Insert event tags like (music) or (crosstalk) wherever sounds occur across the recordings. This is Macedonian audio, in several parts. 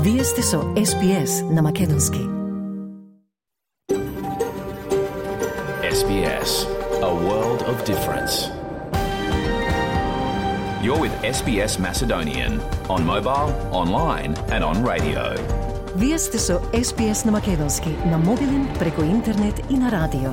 Вие сте со SPS на Македонски. SBS, a world of difference. You're with SBS Macedonian on mobile, online and on radio. Вие сте со SPS на Македонски на мобилен, преку интернет и на радио.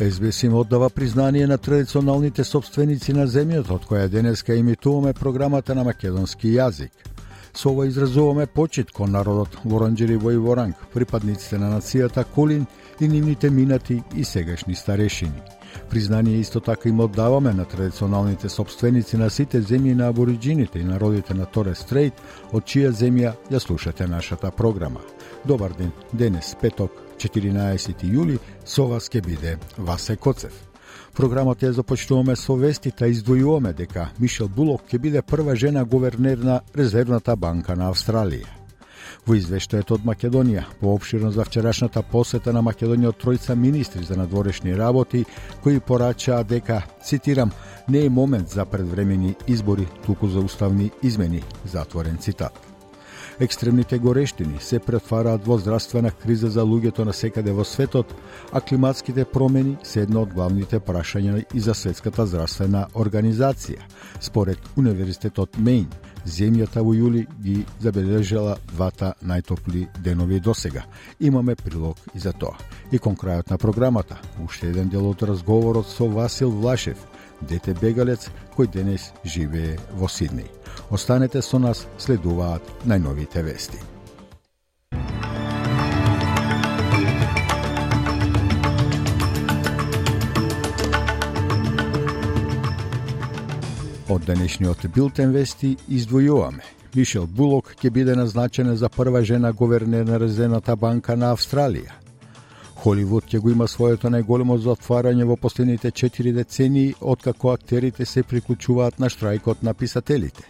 СБС им оддава признание на традиционалните собственици на земјата, од која денеска имитуваме програмата на македонски јазик. Со ова изразуваме почит кон народот Воранџери во Иворанг, припадниците на нацијата Кулин и нивните минати и сегашни старешини. Признание исто така им оддаваме на традиционалните собственици на сите земји на абориджините и народите на Торе Стрейт, од чија земја ја слушате нашата програма. Добар ден, денес, петок, 14 јули, со вас ке биде Васе Коцев. Програмата ја започнуваме со вестите, издвојуваме дека Мишел Булок ќе биде прва жена гувернер на Резервната банка на Австралија. Во извештајот од Македонија, поопширно за вчерашната посета на Македонија од тројца министри за надворешни работи, кои порачаа дека, цитирам, не е момент за предвремени избори, туку за уставни измени, затворен цитат. Екстремните горештини се претвараат во здравствена криза за луѓето на секаде во светот, а климатските промени се едно од главните прашања и за Светската здравствена организација. Според Универзитетот Мейн, земјата во јули ги забележала двата најтопли денови до сега. Имаме прилог и за тоа. И кон крајот на програмата, уште еден дел од разговорот со Васил Влашев, дете бегалец кој денес живее во СИДНИ Останете со нас, следуваат најновите вести. Од денешниот билтен вести издвојуваме. Мишел Булок ќе биде назначена за прва жена говернер на Резервната банка на Австралија – Холивуд ќе го има своето најголемо затварање во последните 4 децении откако актерите се приклучуваат на штрајкот на писателите.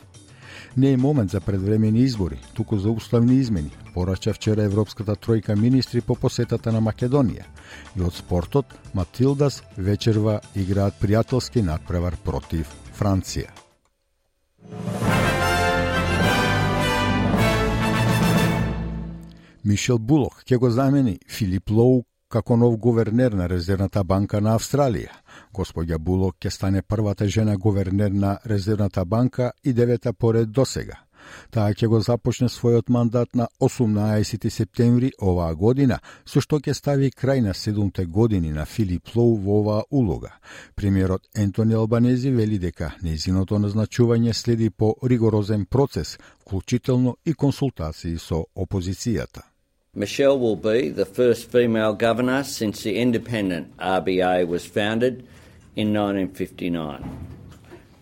Не е момент за предвремени избори, туку за уставни измени, порача вчера Европската тројка министри по посетата на Македонија. И од спортот, Матилдас вечерва играат пријателски надпревар против Франција. Мишел Булок ќе го замени Филип Лоу како нов гувернер на Резервната банка на Австралија. Господја Булок ќе стане првата жена гувернер на Резервната банка и девета поред досега. Таа ќе го започне својот мандат на 18 септември оваа година, со што ќе стави крај на 7 години на Филип Лоу во оваа улога. Премиерот Ентони Албанези вели дека незиното назначување следи по ригорозен процес, вклучително и консултации со опозицијата. Michelle will be the first female governor since the independent RBA was founded in 1959.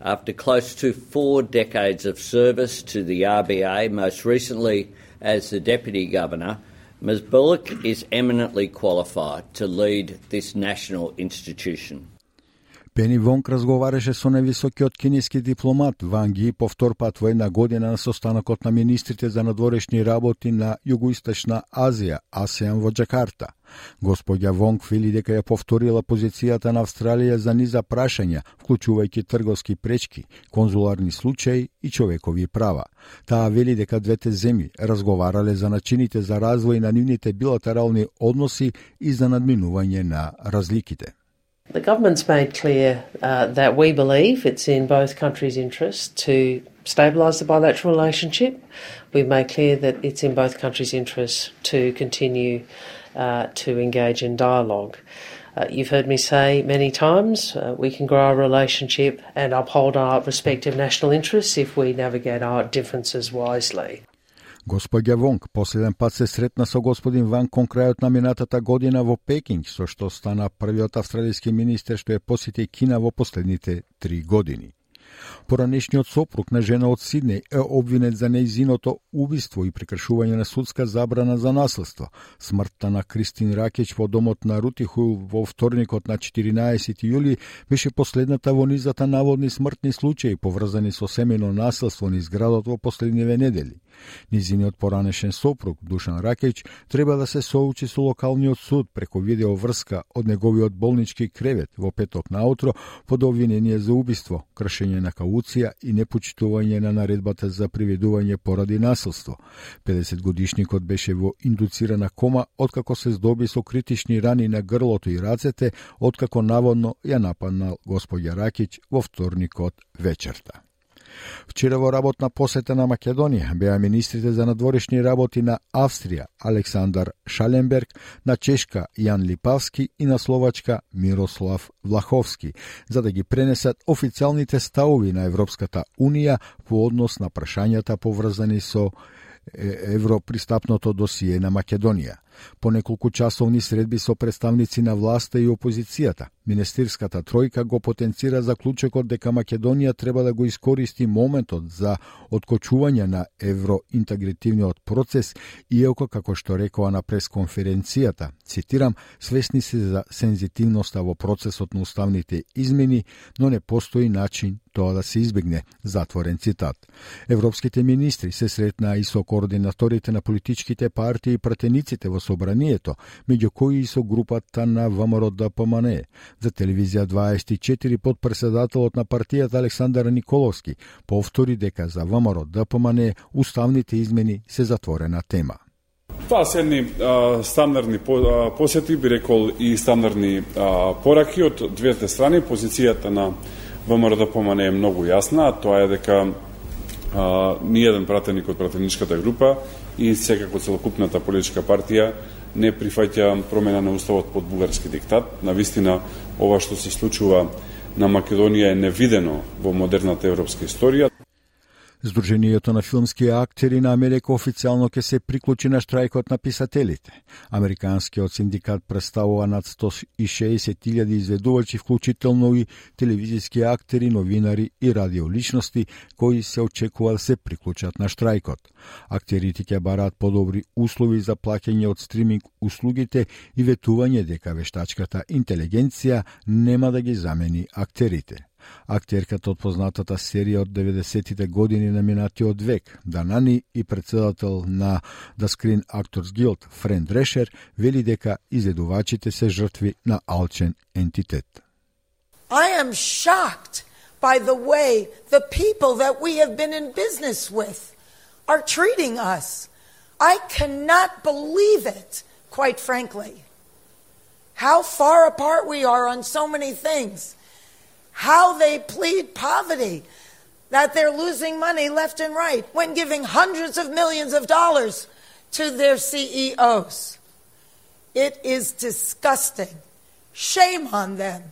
After close to four decades of service to the RBA, most recently as the Deputy Governor, Ms Bullock is eminently qualified to lead this national institution. Пени Вонг разговараше со невисокиот кинески дипломат Ван Ги по втор пат во една година на состанокот на министрите за надворешни работи на Југоисточна Азија, АСЕАН во Джакарта. Господја Вонг вели дека ја повторила позицијата на Австралија за низа прашања, вклучувајќи трговски пречки, конзуларни случаи и човекови права. Таа вели дека двете земји разговарале за начините за развој на нивните билатерални односи и за надминување на разликите. The government's made clear uh, that we believe it's in both countries' interest to stabilise the bilateral relationship. We've made clear that it's in both countries' interest to continue uh, to engage in dialogue. Uh, you've heard me say many times uh, we can grow our relationship and uphold our respective national interests if we navigate our differences wisely. Господја Вонг последен пат се сретна со господин Ван кон крајот на минатата година во Пекинг, со што стана првиот австралиски министер што ја посети Кина во последните три години. Поранешниот сопруг на жена од Сиднеј е обвинет за неизиното убиство и прекршување на судска забрана за наследство. Смртта на Кристин Ракеч во домот на Рутиху во вторникот на 14 јули беше последната во низата наводни смртни случаи поврзани со семено наследство низ градот во последниве недели. Низиниот поранешен сопруг, Душан Ракич треба да се соучи со локалниот суд преку видеоврска од неговиот болнички кревет во петок наутро под обвинение за убиство, кршење на кауција и непочитување на наредбата за приведување поради насилство. 50 годишникот беше во индуцирана кома откако се здоби со критични рани на грлото и рацете, откако наводно ја нападнал господја Ракич во вторникот вечерта. Вчера во работна посета на Македонија беа министрите за надворешни работи на Австрија Александар Шаленберг, на Чешка Јан Липавски и на Словачка Мирослав Влаховски, за да ги пренесат официјалните ставови на Европската Унија по однос на прашањата поврзани со европристапното досие на Македонија. По неколку часовни средби со представници на власта и опозицијата, Министерската тројка го потенцира заклучокот дека Македонија треба да го искористи моментот за откочување на евроинтегративниот процес, иако како што рекоа на пресконференцијата, цитирам, свесни се за сензитивноста во процесот на уставните измени, но не постои начин тоа да се избегне, затворен цитат. Европските министри се сретнаа и со координаторите на политичките партии и пратениците во собранието, меѓу кои и со групата на ВМРО да ДПМН. За телевизија 24 под председателот на партијата Александар Николовски повтори дека за ВМРО да ДПМН уставните измени се затворена тема. Тоа се едни а, стандардни по, а, посети, би рекол и стандардни а, пораки од двете страни. Позицијата на ВМРО да ДПМН е многу јасна, тоа е дека а, ниједен пратеник од пратеничката група и секако целокупната политичка партија не прифаќа промена на уставот под бугарски диктат. На вистина, ова што се случува на Македонија е невидено во модерната европска историја. Сдруженијето на филмски актери на Америка официјално ќе се приклучи на штрајкот на писателите. Американскиот синдикат представува над 160.000 изведувачи, вклучително и телевизиски актери, новинари и радиоличности, кои се очекува да се приклучат на штрајкот. Актерите ќе бараат подобри услови за плаќање од стриминг услугите и ветување дека вештачката интелигенција нема да ги замени актерите. Актерката од познатата серија од 90-тите години на минатиот век, Данани и председател на The Screen Actors Guild, Френ Дрешер, вели дека изедувачите се жртви на алчен ентитет. I am shocked by the way the people that we have been in business with are treating us. I cannot believe it, quite frankly. How far apart we are on so many things how they plead poverty, that they're losing money left and right when giving hundreds of millions of dollars to their CEOs. It is disgusting. Shame on them.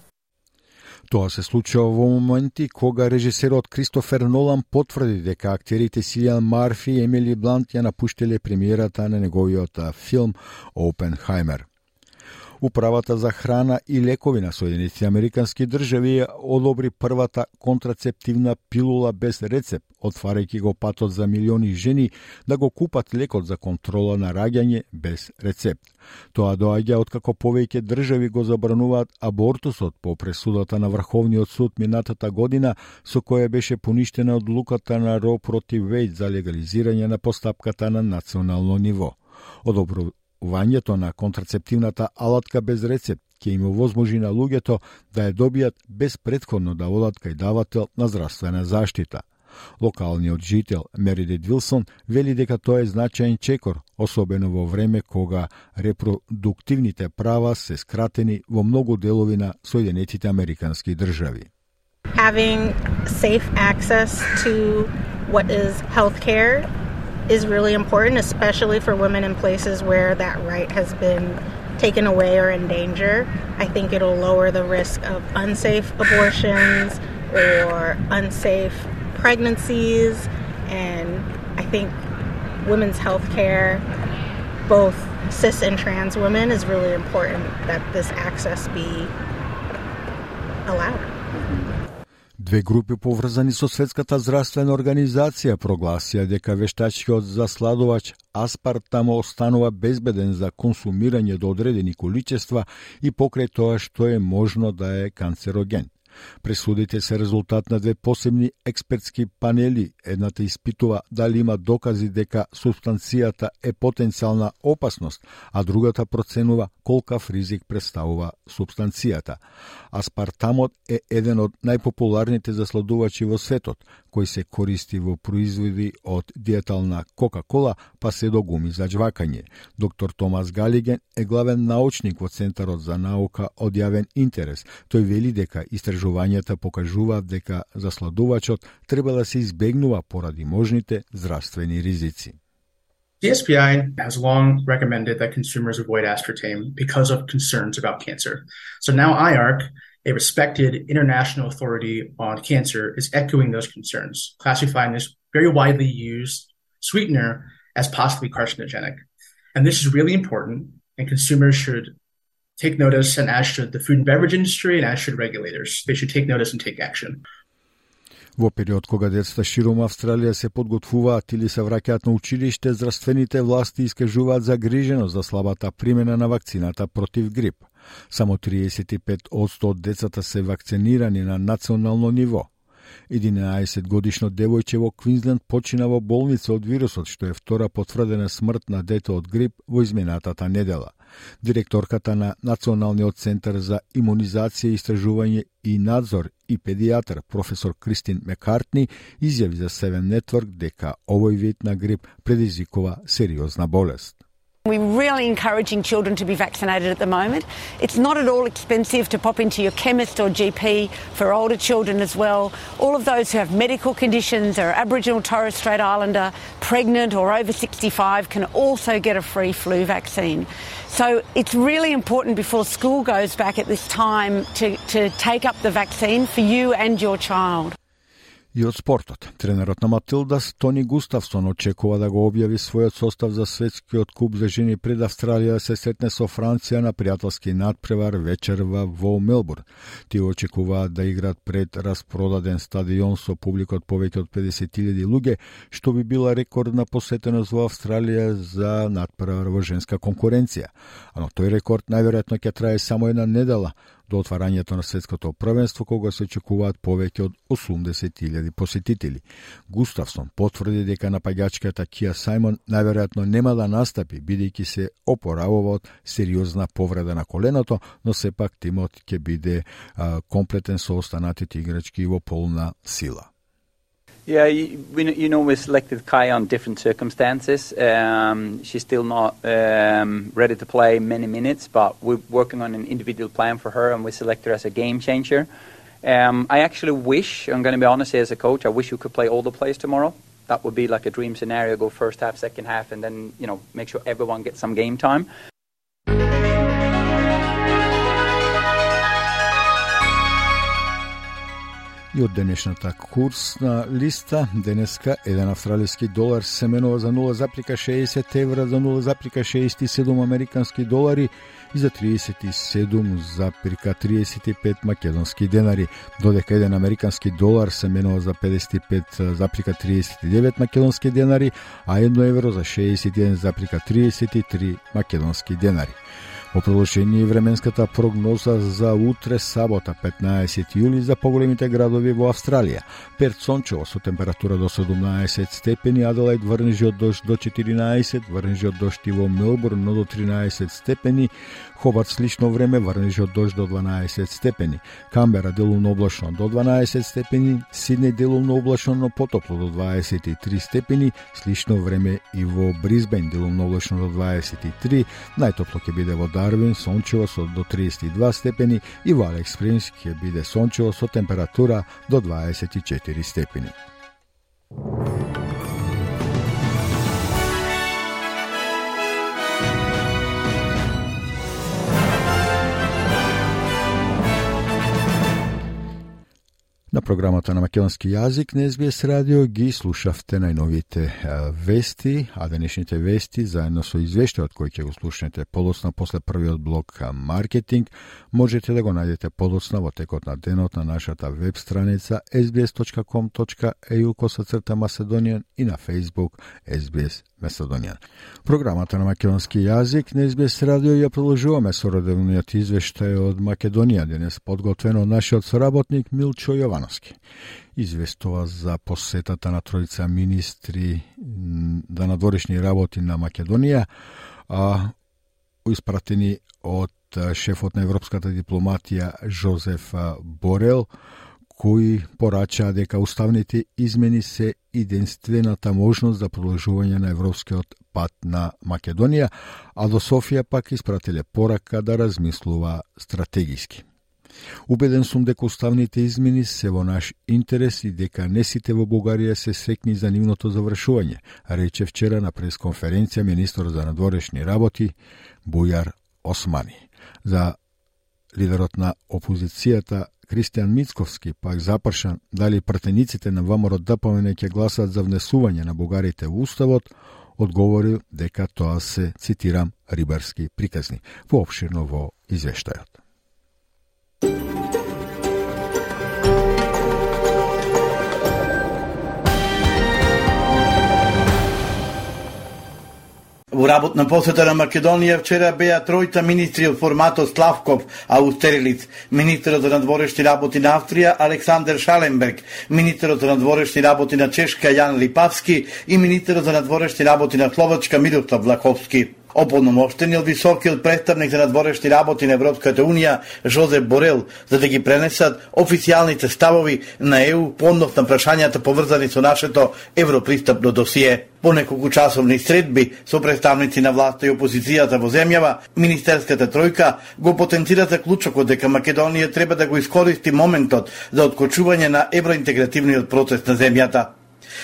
Тоа се случува во моменти кога режисерот Кристофер Нолан потврди дека актерите Силиан Марфи и Емили Блант ја напуштиле премиерата на неговиот филм Опенхаймер. Управата за храна и лекови на Соединените Американски држави одобри првата контрацептивна пилула без рецепт, отварајќи го патот за милиони жени да го купат лекот за контрола на раѓање без рецепт. Тоа доаѓа откако повеќе држави го забрануваат абортусот по пресудата на Врховниот суд минатата година со која беше поништена одлуката на Ро против Вейд за легализирање на постапката на национално ниво. Одобро, Увањето на контрацептивната алатка без рецепт ќе им овозможи на луѓето да ја добијат без предходно да одат кај давател на здравствена заштита. Локалниот жител Меридит Вилсон вели дека тоа е значаен чекор, особено во време кога репродуктивните права се скратени во многу делови на Соединетите Американски држави. Having safe access to what is healthcare is really important, especially for women in places where that right has been taken away or in danger. I think it'll lower the risk of unsafe abortions or unsafe pregnancies. And I think women's health care, both cis and trans women, is really important that this access be allowed. Две групи поврзани со Светската здравствена организација прогласија дека вештачкиот засладувач аспартамо останува безбеден за консумирање до одредени количества и покрај тоа што е можно да е канцероген. Пресудите се резултат на две посебни експертски панели. Едната испитува дали има докази дека субстанцијата е потенцијална опасност, а другата проценува колкав ризик представува субстанцијата. Аспартамот е еден од најпопуларните засладувачи во светот, кој се користи во производи од диетална Кока-кола па се до гуми за джвакање. Доктор Томас Галиген е главен научник во Центарот за наука од јавен интерес. Тој вели дека истражувањата покажуваат дека засладувачот треба да се избегнува поради можните здравствени ризици. The SPI has long recommended that consumers avoid aspartame because of concerns about cancer. So now IARC, a respected international authority on cancer, is echoing those concerns, classifying this very widely used sweetener as possibly carcinogenic. And this is really important, and consumers should take notice, and as should the food and beverage industry, and as should regulators. They should take notice and take action. Во период кога децата широм Австралија се подготвуваат или се враќаат на училиште, здравствените власти искажуваат загриженост за слабата примена на вакцината против грип. Само 35% од децата се вакцинирани на национално ниво. 11 годишно девојче во Квинсленд почина во болница од вирусот, што е втора потврдена смрт на дете од грип во изминатата недела. Директорката на Националниот центар за имунизација, истражување и надзор и педијатар професор Кристин Мекартни изјави за Seven Network дека овој вид на грип предизвикува сериозна болест. We're really encouraging children to be vaccinated at the moment. It's not at all expensive to pop into your chemist or GP for older children as well. All of those who have medical conditions, are Aboriginal Torres Strait Islander, pregnant or over 65 can also get a free flu vaccine. So it's really important before school goes back at this time to, to take up the vaccine for you and your child. И од спортот, тренерот на Матилдас Тони Густавсон очекува да го објави својот состав за светскиот куп за жени пред Австралија се сретне со Франција на пријателски надпревар вечерва во Мелбурн. Тие очекуваат да играат пред распродаден стадион со публика од повеќе од 50.000 луѓе, што би била рекордна посетеност во Австралија за надпревар во женска конкуренција. А тој рекорд најверојатно ќе трае само една недела, до отварањето на светското првенство кога се очекуваат повеќе од 80.000 посетители. Густавсон потврди дека напаѓачката Кија Сајмон најверојатно нема да настапи бидејќи се опоравува од сериозна повреда на коленото, но сепак тимот ќе биде а, комплетен со останатите играчки во полна сила. Yeah, you, you know, we selected Kai on different circumstances. Um, she's still not um, ready to play many minutes, but we're working on an individual plan for her, and we select her as a game changer. Um, I actually wish, I'm going to be honest here as a coach, I wish you could play all the players tomorrow. That would be like a dream scenario, go first half, second half, and then, you know, make sure everyone gets some game time. И од денешната курсна листа, денеска еден австралиски долар се менува за 0,60 евра, за 0,67 американски долари и за 37,35 македонски денари, додека еден американски долар се менува за 55,39 македонски денари, а едно евро за 61,33 македонски денари. Во продолжение временската прогноза за утре сабота 15 јули за поголемите градови во Австралија. Перт сончево со температура до 17 степени, Аделајд врнежи од дожд до 14, врнежи од дожд и во Мелбурн но до 13 степени, Хобарт слично време, врнежи од дожд до 12 степени. Камбера делумно облачно до 12 степени, Сиднеј делумно облачно, но потопло до 23 степени, слично време и во Бризбен делумно облачно до 23, најтопло ќе биде во Дарвин, сончево со до 32 степени и во Алекс Принс ќе биде сончево со температура до 24 степени. На програмата на македонски јазик на СБС радио ги слушавте најновите вести, а денешните вести заедно со извештајот кој ќе го слушнете подоцна после првиот блок маркетинг, можете да го најдете подоцна во текот на денот на нашата веб страница sbs.com.eu косацрта Macedonian и на Facebook SBS Macedonian. Програмата на македонски јазик на SBS радио ја продолжуваме со родовниот извештај од Македонија, денес подготвен од нашиот соработник Милчо Јовановски. Известува за посетата на тројца министри да надворешни работи на Македонија, а испратени од шефот на европската дипломатија Жозеф Борел, кои порачаа дека уставните измени се единствената можност за продолжување на европскиот пат на Македонија, а до Софија пак испрателе порака да размислува стратегиски. Убеден сум дека уставните измени се во наш интерес и дека не сите во Бугарија се секни за нивното завршување, рече вчера на пресконференција министр за надворешни работи Бујар Османи. За лидерот на опозицијата Кристијан Мицковски пак запршан дали пратениците на ВМРО ДПМН ќе гласат за внесување на бугарите во Уставот, одговорил дека тоа се, цитирам, рибарски приказни, воопширно во извештајот. Во работна посета на Македонија вчера беа тројта министри од форматот Славков, Аустерилиц, министерот за надворешни работи на Австрија Александер Шаленберг, министерот за надворешни работи на Чешка Јан Липавски и министерот за надворешни работи на Словачка Мирослав Влаховски. Ополномоштениот високиот представник за надворешни работи на Европската Унија Жозе Борел за да ги пренесат официјалните ставови на ЕУ по однос на прашањата поврзани со нашето европристапно досие. По неколку часовни средби со представници на власта и опозицијата во земјава, Министерската тројка го потенцира заклучокот дека Македонија треба да го искористи моментот за откочување на евроинтегративниот процес на земјата.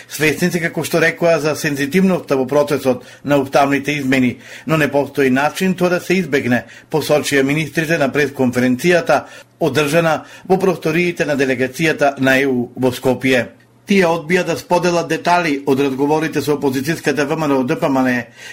Свесници како што рекоа за сензитивноста во процесот на уставните измени, но не постои начин тоа да се избегне, посочија министрите на пресконференцијата одржана во просториите на делегацијата на ЕУ во Скопје. Тие одбија да споделат детали од разговорите со опозицијската ВМРО ДПМН,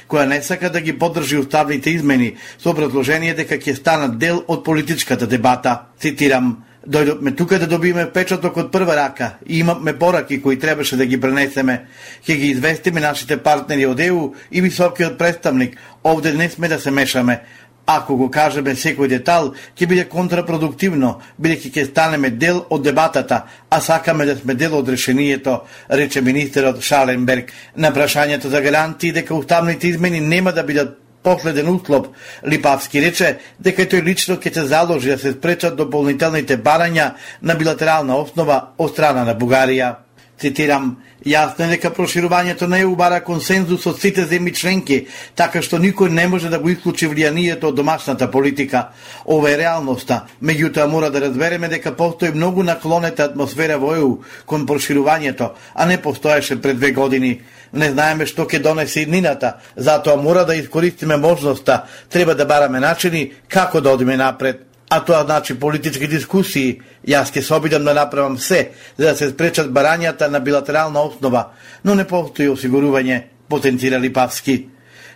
која не сака да ги поддржи уставните измени со образложение дека ќе станат дел од политичката дебата. Цитирам, Дојдовме тука да добиеме печаток од прва рака и имаме пораки кои требаше да ги пренесеме. Ке ги известиме нашите партнери од ЕУ и високиот представник. Овде не сме да се мешаме. Ако го кажеме секој детал, ќе биде контрапродуктивно, бидејќи ќе станеме дел од дебатата, а сакаме да сме дел од решението, рече министерот Шаленберг. На прашањето за гарантии дека уставните измени нема да бидат погледен утлоп, Липавски рече дека тој лично ќе се заложи да се спречат дополнителните барања на билатерална основа од страна на Бугарија. Цитирам, Јасно е дека проширувањето на ЕУ бара консензус од сите земји членки, така што никој не може да го исклучи влијанието од домашната политика. Ова е реалноста. Меѓутоа мора да разбереме дека постои многу наклонета атмосфера во ЕУ кон проширувањето, а не постоеше пред две години. Не знаеме што ќе донесе иднината, затоа мора да искористиме можноста. Треба да бараме начини како да одиме напред а тоа значи политички дискусии. Јас ќе се обидам да направам се за да се спречат барањата на билатерална основа, но не постои осигурување, потенцира Липавски.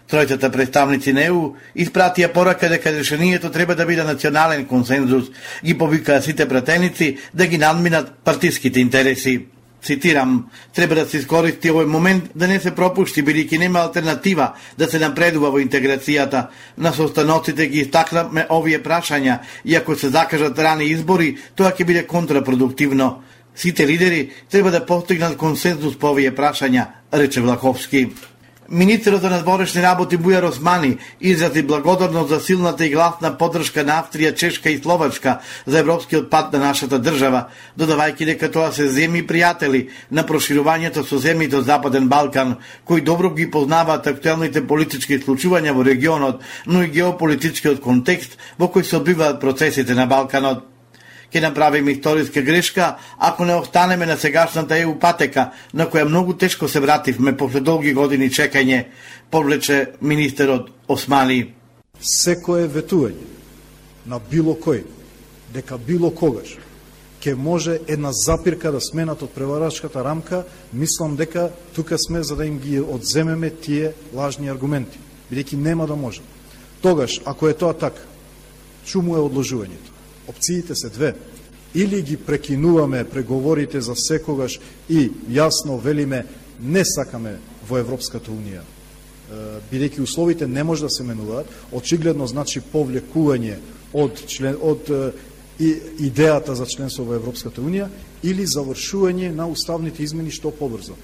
Тројцата представници на ЕУ испратија порака дека решението треба да биде национален консензус, ги повикаа сите пратеници да ги надминат партиските интереси цитирам, треба да се искористи овој момент да не се пропушти, бидејќи нема алтернатива да се напредува во интеграцијата. На состаноците ги истакнаме овие прашања и ако се закажат рани избори, тоа ќе биде контрапродуктивно. Сите лидери треба да постигнат консензус по овие прашања, рече Влаховски. Министерот за надворешни работи Бујар Османи изрази благодарност за силната и гласна поддршка на Австрија, Чешка и Словачка за европскиот пат на нашата држава, додавајќи дека тоа се земји пријатели на проширувањето со земјите од Западен Балкан, кои добро ги познаваат актуелните политички случувања во регионот, но и геополитичкиот контекст во кој се одбиваат процесите на Балканот ќе направиме историска грешка ако не останеме на сегашната ЕУ патека, на која многу тешко се вративме после долги години чекање, повлече министерот Османи. Секое ветување на било кој, дека било когаш, ќе може една запирка да сменат од преварачката рамка, мислам дека тука сме за да им ги одземеме тие лажни аргументи, бидејќи нема да може. Тогаш, ако е тоа така, чуму е одложувањето? Опциите се две. Или ги прекинуваме преговорите за секогаш и јасно велиме не сакаме во Европската Унија. бидејќи условите не може да се менуваат, очигледно значи повлекување од член од и идејата за членство во Европската унија или завршување на уставните измени што побрзо.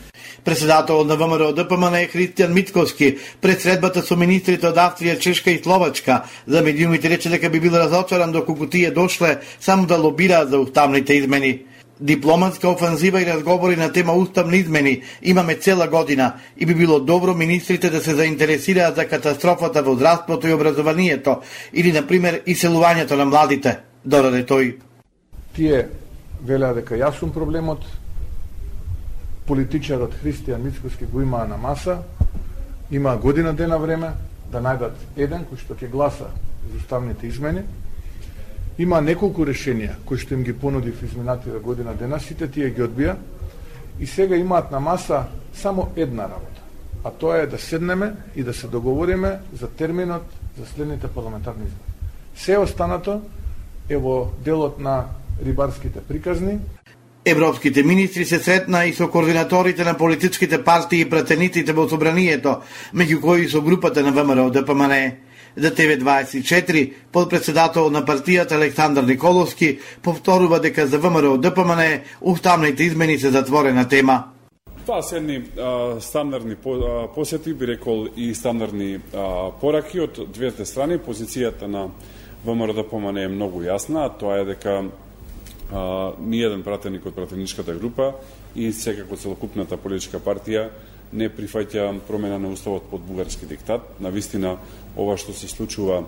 Председателот на ВМРО ДПМН е Христијан Митковски пред средбата со министрите од Австрија, Чешка и Словачка за медиумите рече дека би бил разочаран доколку тие дошле само да лобираат за уставните измени. Дипломатска офанзива и разговори на тема уставни измени имаме цела година и би било добро министрите да се заинтересираат за катастрофата во здравството и образованието или, на пример, иселувањето на младите, дораде тој. Тие велеа дека јас сум проблемот, политичарот Христијан Мицкоски го имаа на маса, има година дена време да најдат еден кој што ќе гласа за уставните измени, Има неколку решенија кои што им ги понуди в година дена, сите тие ги одбија и сега имаат на маса само една работа, а тоа е да седнеме и да се договориме за терминот за следните парламентарни избори. Се останато е во делот на рибарските приказни. Европските министри се сретна и со координаторите на политичките партии и пратениците во собранието, меѓу кои со групата на ВМРО ДПМН за ТВ24, подпредседател на партијата Александар Николовски повторува дека за ВМРО ДПМН уставните измени се затворена тема. Тоа се едни а, стандардни по, а, посети, би рекол и стандардни а, пораки од двете страни. Позицијата на ВМРО ДПМН е многу јасна, тоа е дека а, ниједен пратеник од пратеничката група и секако целокупната политичка партија не прифаќа промена на уставот под бугарски диктат. На вистина, ова што се случува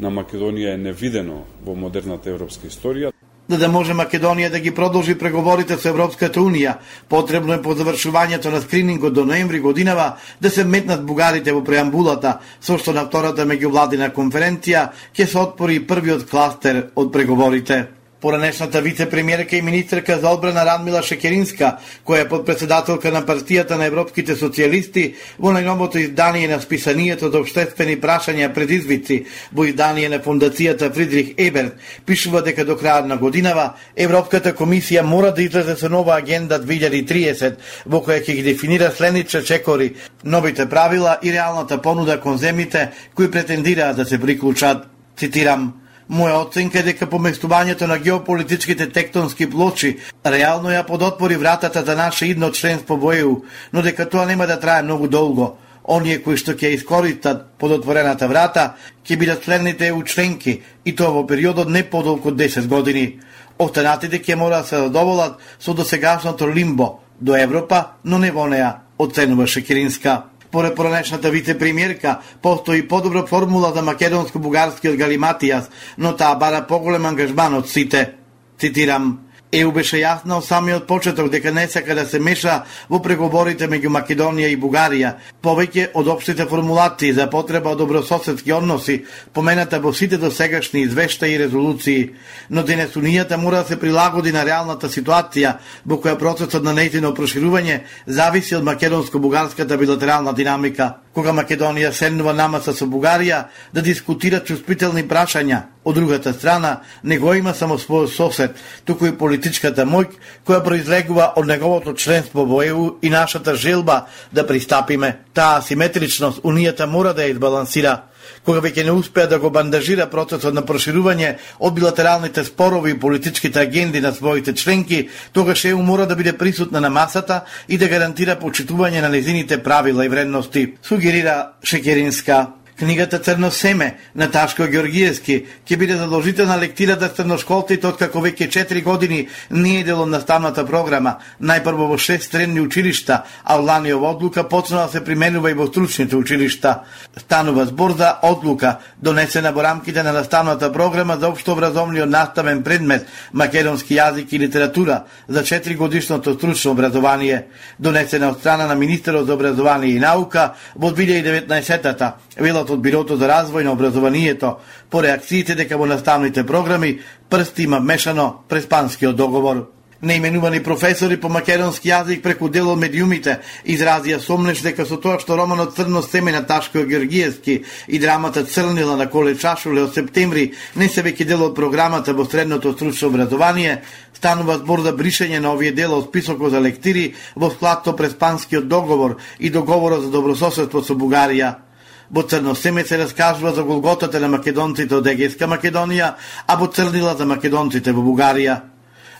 на Македонија е невидено во модерната европска историја. За да може Македонија да ги продолжи преговорите со Европската Унија, потребно е по завршувањето на скринингот до ноември годинава да се метнат бугарите во преамбулата, со што на втората меѓувладина конференција ќе се отпори првиот кластер од преговорите. Поранешната вице-премиерка и министерка за одбрана Радмила Шекеринска, која е подпредседателка на партијата на европските социјалисти, во најновото издание на списанието за обштествени прашања пред извици, во издание на фондацијата Фридрих Еберт, пишува дека до крајот на годинава Европската комисија мора да излезе со нова агенда 2030, во која ќе ги дефинира следните чекори, новите правила и реалната понуда кон земите кои претендираат да се приклучат. Цитирам, Моја оценка е дека поместувањето на геополитичките тектонски плочи реално ја подотвори вратата за наше идно членство во ЕУ, но дека тоа нема да трае многу долго. Оние кои што ќе искористат подотворената врата ќе бидат следните ЕУ членки и тоа во периодот не подолку од 10 години. Останатите ќе мора да се задоволат со досегашното лимбо до Европа, но не во неа, оценува Шекиринска. Поред поранешната вице-премиерка, постои подобра формула за македонско-бугарскиот галиматијас, но таа бара поголем ангажман од сите. Цитирам, ЕУ беше јасна од самиот почеток дека не сака да се меша во преговорите меѓу Македонија и Бугарија, повеќе од општите формулации за потреба од добрососедски односи, помената во сите досегашни извештаи и резолуции, но денес Унијата мора да се прилагоди на реалната ситуација во која процесот на нејзино проширување зависи од македонско-бугарската билатерална динамика. Кога Македонија седнува намаса со Бугарија да дискутира чувствителни прашања, од другата страна не го има само својот сосед, туку и политичката мој, која произлегува од неговото членство во ЕУ и нашата желба да пристапиме. Таа асиметричност Унијата мора да ја избалансира кога веќе не успеа да го бандажира процесот на проширување од билатералните спорови и политичките агенди на своите членки, тогаш ЕУ мора да биде присутна на масата и да гарантира почитување на незините правила и вредности, сугерира Шекеринска. Книгата Црно семе на Ташко Георгиевски ќе биде задолжителна лектира да црношколците откако веќе 4 години не е дел од наставната програма, најпрво во 6 средни училишта, а ланиова одлука почнала да се применува и во стручните училишта. Станува збор за одлука донесена во рамките на наставната програма за образовниот наставен предмет македонски јазик и литература за 4 годишното стручно образование, донесена од страна на министерот за образование и наука во 2019-та, велат од Бирото за развој на образованието по реакциите дека во наставните програми прсти има мешано преспанскиот договор. Неименувани професори по македонски јазик преку дел од медиумите изразија сомнеш дека со тоа што романот Црно семе на Ташко Георгиевски и драмата Црнила на Коле Чашуле од септември не се веќе дел од програмата во средното стручно образование, станува збор за бришење на овие дела од списокот за лектири во склад со преспанскиот договор и договорот за добрососедство со Бугарија. Во Црно семе се раскажува за голготата на македонците од Егејска Македонија, а во Црнила за македонците во Бугарија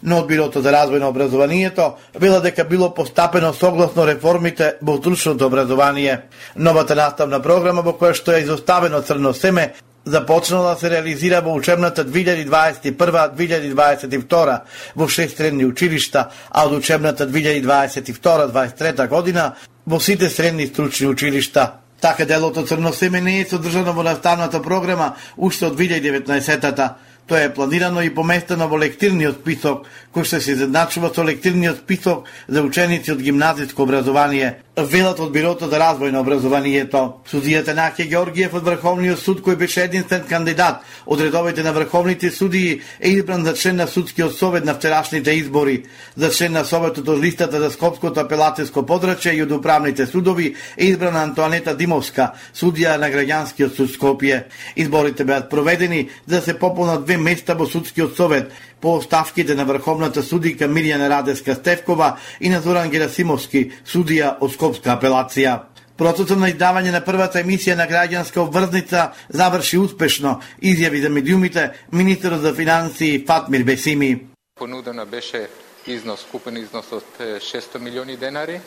но од Бирото за развој на образованието вела дека било постапено согласно реформите во стручното образование. Новата наставна програма во која што е изоставено црно семе започнала да се реализира во учебната 2021-2022 во шест средни училишта, а од учебната 2022-2023 година во сите средни стручни училишта. Така делото Црно семе не е содржано во наставната програма уште од 2019-та. Тоа е планирано и поместено во лектирниот список, кој што се изедначува со лектирниот список за ученици од гимназиско образование велат од Бирото за развој на образованието. Судијата Наке Георгиев од Врховниот суд кој беше единствен кандидат од редовите на врховните судии е избран за член на судскиот совет на вчерашните избори. За член на советот од листата за Скопското апелатеско подрачје и од управните судови е избрана Антоанета Димовска, судија на граѓанскиот суд Скопје. Изборите беа проведени за да се пополнат две места во судскиот совет по оставките на Врховната судика Мирјана Радеска Стевкова и на Зоран Герасимовски, судија од Скопска апелација. Процесот на издавање на првата емисија на граѓанска обврзница заврши успешно, изјави за медиумите министерот за финансии Фатмир Бесими. Понудена беше износ, купен износ од 600 милиони денари,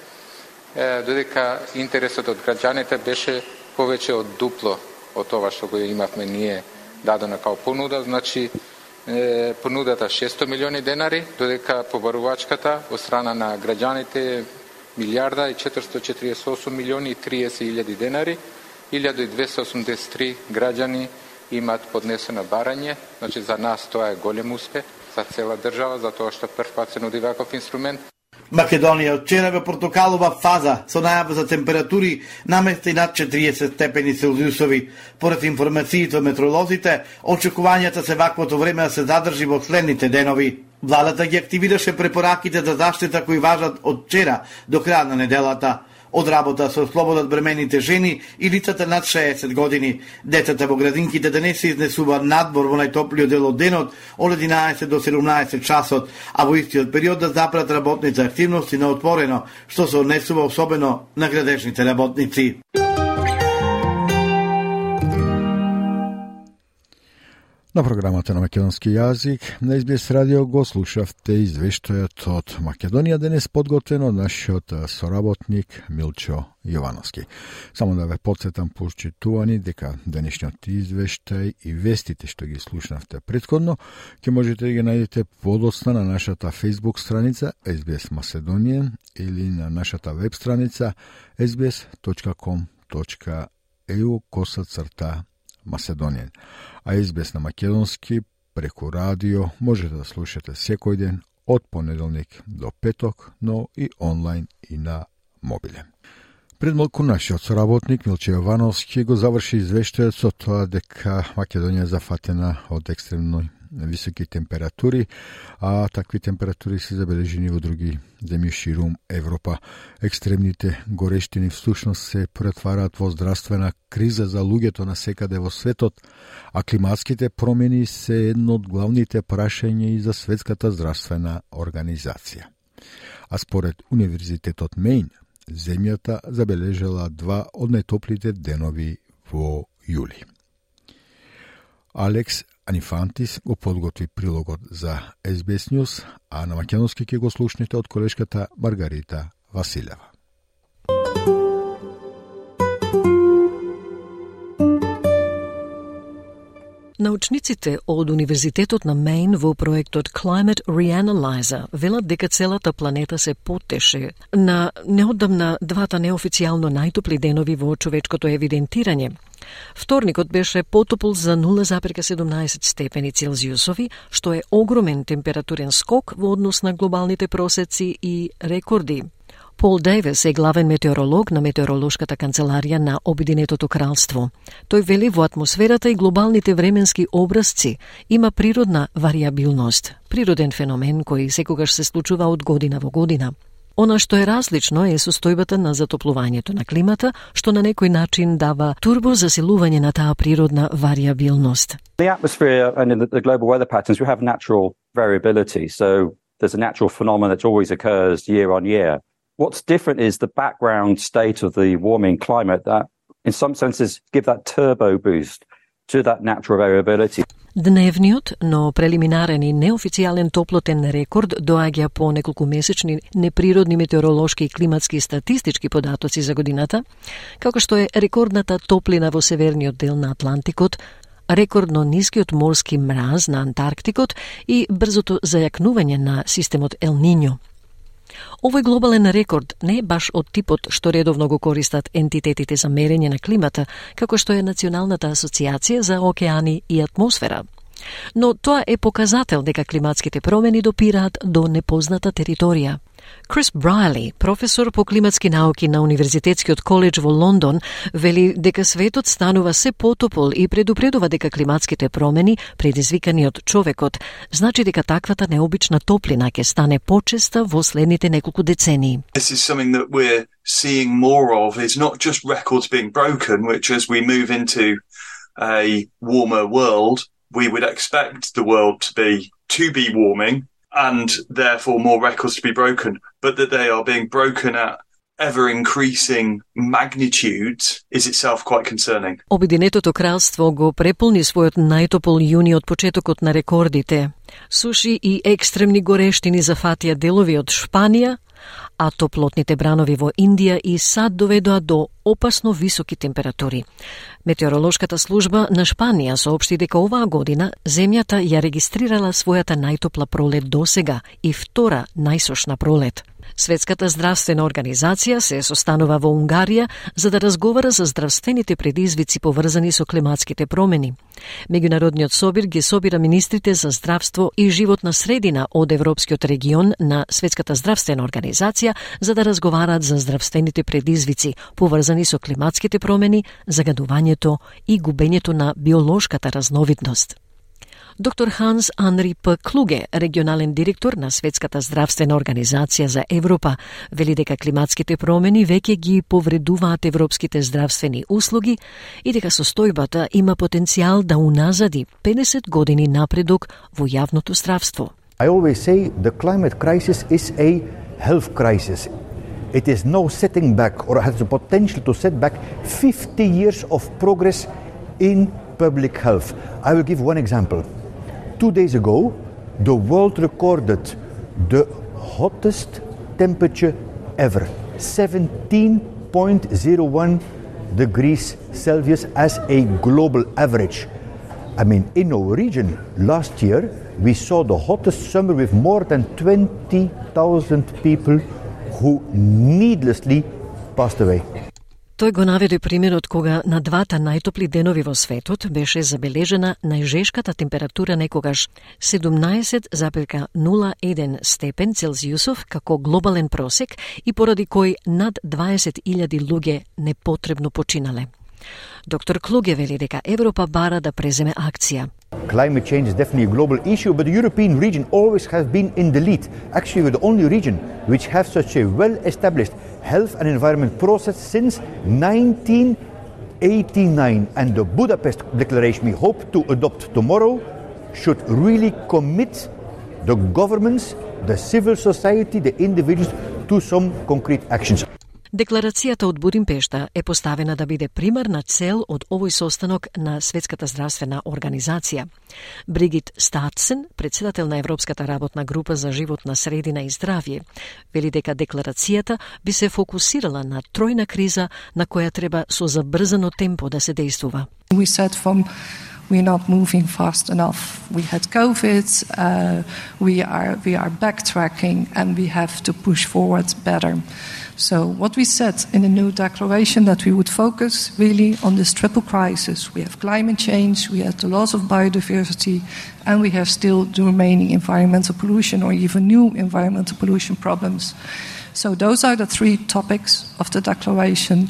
додека интересот од граѓаните беше повеќе од дупло од тоа што го имавме ние дадена као понуда, значи понудата 600 милиони денари, додека побарувачката од страна на граѓаните милиарда и 448 милиони и 30 илјади денари, 1283 граѓани имаат поднесено барање, значи за нас тоа е голем успех, за цела држава, за тоа што прв пат се нуди ваков инструмент. Македонија вчера во портокалова фаза со најава за температури наместа и над 40 степени Целзиусови. Поред информациите од метролозите, очекувањата се ваквото време да се задржи во следните денови. Владата ги активираше препораките за заштита кои важат од вчера до крај на неделата од работа со слободат бремените жени и лицата над 60 години. Децата во градинките денес се изнесуваат надбор во најтоплиот дел од денот од 11 до 17 часот, а во истиот период да запрат работните активности на отворено, што се однесува особено на градежните работници. На програмата на македонски јазик на СБС радио го слушавте извештајот од Македонија денес подготвен од нашиот соработник Милчо Јовановски. Само да ве подсетам почитувани дека денешниот извештај и вестите што ги слушнавте предходно ќе можете да ги најдете подоцна на нашата Facebook страница SBS Македонија или на нашата веб страница sbs.com.eu косацрта Macedonian а избес на македонски преку радио можете да слушате секој ден од понеделник до петок, но и онлайн и на мобиле. Пред малку нашиот соработник Милче Јовановски го заврши извештајот со тоа дека Македонија зафатена од екстремној високи температури, а такви температури се забележени во други земји ширум Европа. Екстремните горештини всушност се претвараат во здравствена криза за луѓето на секаде во светот, а климатските промени се едно од главните прашања и за Светската здравствена организација. А според Универзитетот Мейн, земјата забележала два од најтоплите денови во јули. Алекс Анифантис го подготви прилогот за SBS News, а на македонски ќе го слушнете од колешката Маргарита Василева. Научниците од Универзитетот на Мейн во проектот Climate Reanalyzer велат дека целата планета се потеше на неодамна двата неофицијално најтопли денови во човечкото евидентирање. Вторникот беше потопол за 0,17 степени Целзиусови, што е огромен температурен скок во однос на глобалните просеци и рекорди. Пол Дейвис е главен метеоролог на метеоролошката канцеларија на Обединетото кралство. Тој вели во атмосферата и глобалните временски образци има природна вариабилност, природен феномен кој секогаш се случува од година во година. Она што е различно е состојбата на затоплувањето на климата, што на некој начин дава турбо засилување на таа природна вариабилност. The atmosphere and in the global weather patterns, we have natural variability. So there's a natural phenomenon that always occurs year on year. What's different is the background state of the warming climate that, in some senses, give that turbo boost to that natural variability. Дневниот, но прелиминарен и неофицијален топлотен рекорд доаѓа по неколку месечни неприродни метеоролошки и климатски статистички податоци за годината, како што е рекордната топлина во северниот дел на Атлантикот, рекордно нискиот морски мраз на Антарктикот и брзото зајакнување на системот Ел Ниньо. Овој глобален рекорд не е баш од типот што редовно го користат ентитетите за мерење на климата, како што е Националната асоциација за океани и атмосфера. Но тоа е показател дека климатските промени допираат до непозната територија. Крис Брайли, професор по климатски науки на Универзитетскиот коледж во Лондон, вели дека светот станува се потопол и предупредува дека климатските промени, предизвикани од човекот, значи дека таквата необична топлина ќе стане почеста во следните неколку децении. This is something that we're seeing more of is not just records being broken, which as we move into a warmer world, we would expect the world to be to be warming and therefore more records to be broken, but that they are being broken at ever increasing magnitudes is itself quite concerning. Обединетото кралство го преполни својот најтопол јуни од почетокот на рекордите. Суши и екстремни горештини зафатија делови од Шпанија, а топлотните бранови во Индија и САД доведоа до опасно високи температури. Метеоролошката служба на Шпанија соопшти дека оваа година земјата ја регистрирала својата најтопла пролет досега и втора најсошна пролет. Светската здравствена организација се состанува во Унгарија за да разговара за здравствените предизвици поврзани со климатските промени. Меѓународниот собир ги собира министрите за здравство и животна средина од Европскиот регион на Светската здравствена организација за да разговараат за здравствените предизвици поврзани со климатските промени, загадувањето и губењето на биолошката разновидност. Доктор Ханс Анри П. Клуге, регионален директор на Светската здравствена организација за Европа, вели дека климатските промени веќе ги повредуваат европските здравствени услуги и дека состојбата има потенцијал да уназади 50 години напредок во јавното здравство. I always say the climate crisis is a health crisis. It is no setting back or has the potential to set back 50 years of progress in public health. I will give one example. Two days ago, the world recorded the hottest temperature ever 17.01 degrees Celsius as a global average. I mean, in our region, last year, we saw the hottest summer with more than 20,000 people who needlessly passed away. Тој го наведе примерот кога на двата најтопли денови во светот беше забележена најжешката температура некогаш 17,01 степен Целзиусов како глобален просек и поради кој над 20.000 луѓе непотребно починале. Доктор Клуге вели дека Европа бара да преземе акција. Climate change is definitely a global issue, but the European region always has been in the lead. Actually, we're the only region which has such a well-established health and environment process since 1989. And the Budapest Declaration we hope to adopt tomorrow should really commit the governments, the civil society, the individuals to some concrete actions. Декларацијата од Будимпешта е поставена да биде примарна цел од овој состанок на Светската здравствена организација. Бригит Статсен, председател на Европската работна група за живот на средина и здравје, вели дека декларацијата би се фокусирала на тројна криза на која треба со забрзано темпо да се действува. We said from we're not moving fast enough. We had COVID. Uh, we are we are backtracking, and we have to push forward better. So what we said in the new declaration that we would focus really on this triple crisis. We have climate change, we have the loss of biodiversity, and we have still the remaining environmental pollution or even new environmental pollution problems. So those are the three topics of the declaration.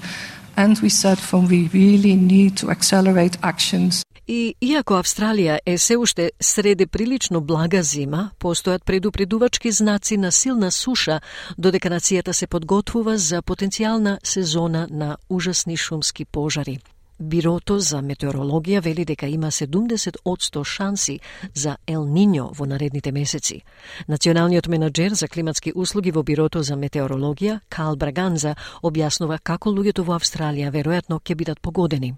And we said from we really need to accelerate actions. И иако Австралија е се уште среде прилично блага зима, постојат предупредувачки знаци на силна суша, додека нацијата се подготвува за потенцијална сезона на ужасни шумски пожари. Бирото за метеорологија вели дека има 70% шанси за Ел Ниньо во наредните месеци. Националниот менаџер за климатски услуги во Бирото за метеорологија, Кал Браганза, објаснува како луѓето во Австралија веројатно ќе бидат погодени.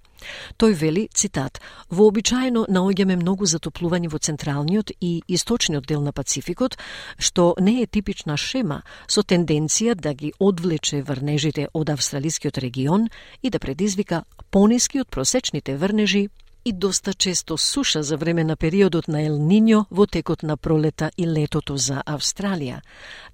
Тој вели, цитат, вообичаено наоѓаме многу затоплување во централниот и источниот дел на Пацификот, што не е типична шема со тенденција да ги одвлече врнежите од австралискиот регион и да предизвика пониски од просечните врнежи и доста често суша за време на периодот на Ел Ниньо во текот на пролета и летото за Австралија.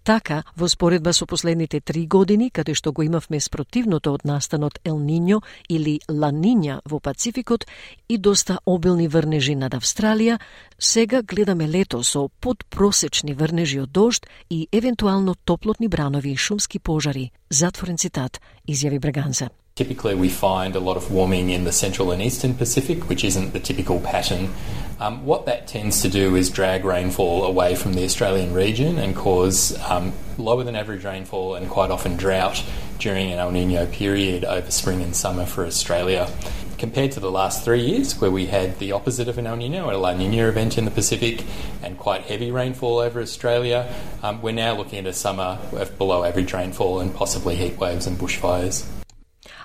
Така, во споредба со последните три години, каде што го имавме спротивното од настанот Ел Ниньо или Ла Нинја во Пацификот и доста обилни врнежи над Австралија, сега гледаме лето со подпросечни врнежи од дожд и евентуално топлотни бранови и шумски пожари. Затворен цитат, изјави Браганза. Typically, we find a lot of warming in the central and eastern Pacific, which isn't the typical pattern. Um, what that tends to do is drag rainfall away from the Australian region and cause um, lower than average rainfall and quite often drought during an El Nino period over spring and summer for Australia. Compared to the last three years, where we had the opposite of an El Nino, a La Nina event in the Pacific, and quite heavy rainfall over Australia, um, we're now looking at a summer of below average rainfall and possibly heat waves and bushfires.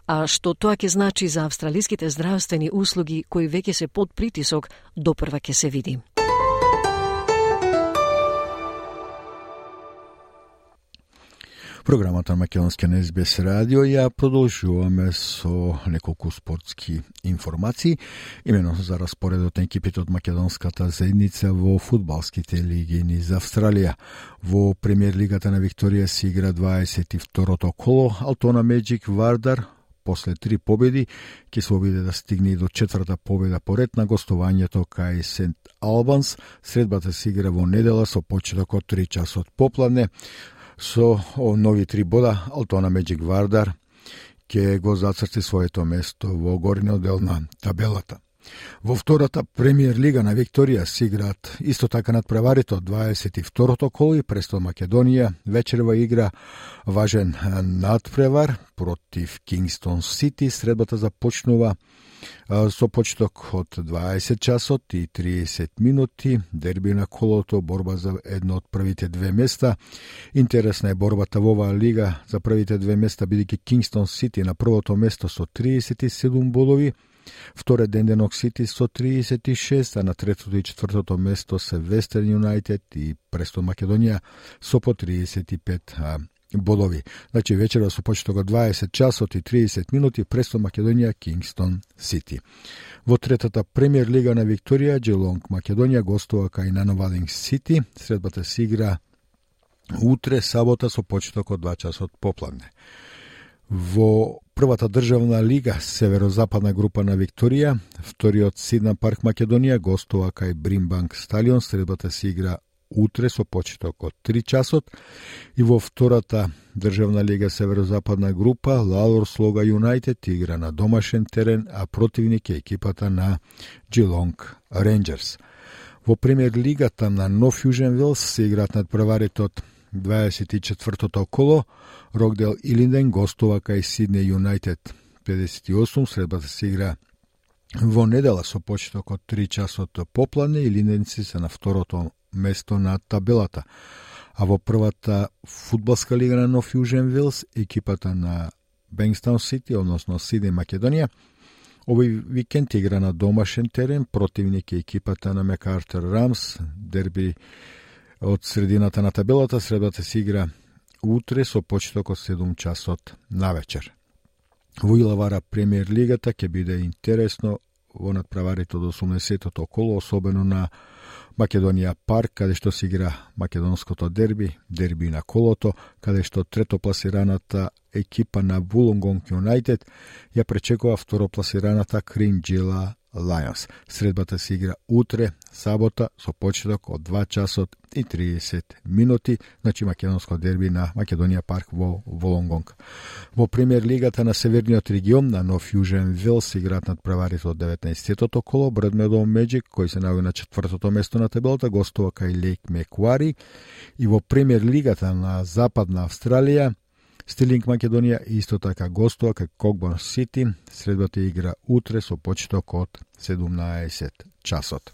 А што тоа ќе значи за австралиските здравствени услуги кои веќе се под притисок, допрва ќе се види. Програмата на Македонска на СБС радио ја продолжуваме со неколку спортски информации, имено за распоредот на екипите од македонската заедница во фудбалските лиги низ Австралија. Во премиер лигата на Викторија се игра 22-то коло, Алтона Меджик Вардар после три победи, ќе се обиде да стигне и до четврта победа поред на гостувањето кај Сент Албанс. Средбата се игра во недела со почеток од 3 часот попладне. Со нови три бода, Алтона Меджик Вардар ќе го зацрти своето место во горниот дел на табелата. Во втората премиер лига на Викторија се играат исто така над преварите од 22-то коло и Престол Македонија вечерва игра важен надпревар против Кингстон Сити. Средбата започнува со почеток од 20 часот и 30 минути. Дерби на колото, борба за едно од првите две места. Интересна е борбата во оваа лига за првите две места, бидејќи Кингстон Сити на првото место со 37 бодови, Вторе Денденок Сити со 36, а на третото и четвртото место се Вестерн Юнайтед и Престон Македонија со по 35 бодови. Значи вечера со почеток од 20 часот и 30 минути Престон Македонија Кингстон Сити. Во третата премиер лига на Викторија Джелонг Македонија гостува кај Нановалинг Сити. Средбата се игра утре сабота со почеток од 2 часот попладне. Во првата државна лига, северозападна група на Викторија, вториот Сидна парк Македонија гостува кај Бримбанк стадион, средбата се игра утре со почеток од 3 часот и во втората државна лига северозападна група Лалор Слога Юнайтед игра на домашен терен, а противник е екипата на Джилонг Рейнджерс. Во премиер лигата на Нов јужен Вилс се играат над преварите од 24-тото коло, Рокдел Илинден гостува кај Сидне Юнайтед 58, средбата се игра во недела со почеток од 3 часот попладне и Линденци се на второто место на табелата. А во првата фудбалска лига на Нов Южен Вилс, екипата на Бенгстаун Сити, односно Сидне Македонија, Овој викенд игра на домашен терен, противник е екипата на Мекартер Рамс, дерби од средината на табелата, средата се игра утре со почеток од 7 часот на вечер. Во Илавара премиер лигата ќе биде интересно во надправарите од 80-тото коло, особено на Македонија парк, каде што се игра македонското дерби, дерби на колото, каде што третопласираната екипа на Вулонгонг Юнайтед ја пречекува второпласираната Кринджела Lions. Средбата се игра утре, сабота, со почеток од 2 часот и 30 минути, значи македонско дерби на Македонија парк во Волонгонг. Во премиер лигата на Северниот регион на Нов Южен Вил се играат над преварите од 19-тето коло Бредмедо Меджик, кој се наоѓа на четвртото место на табелата, гостува кај Лейк Мекуари. и во премиер лигата на Западна Австралија Стилинг Македонија исто така гостува кај Когбор Сити. Средбата игра утре со почеток од 17 часот.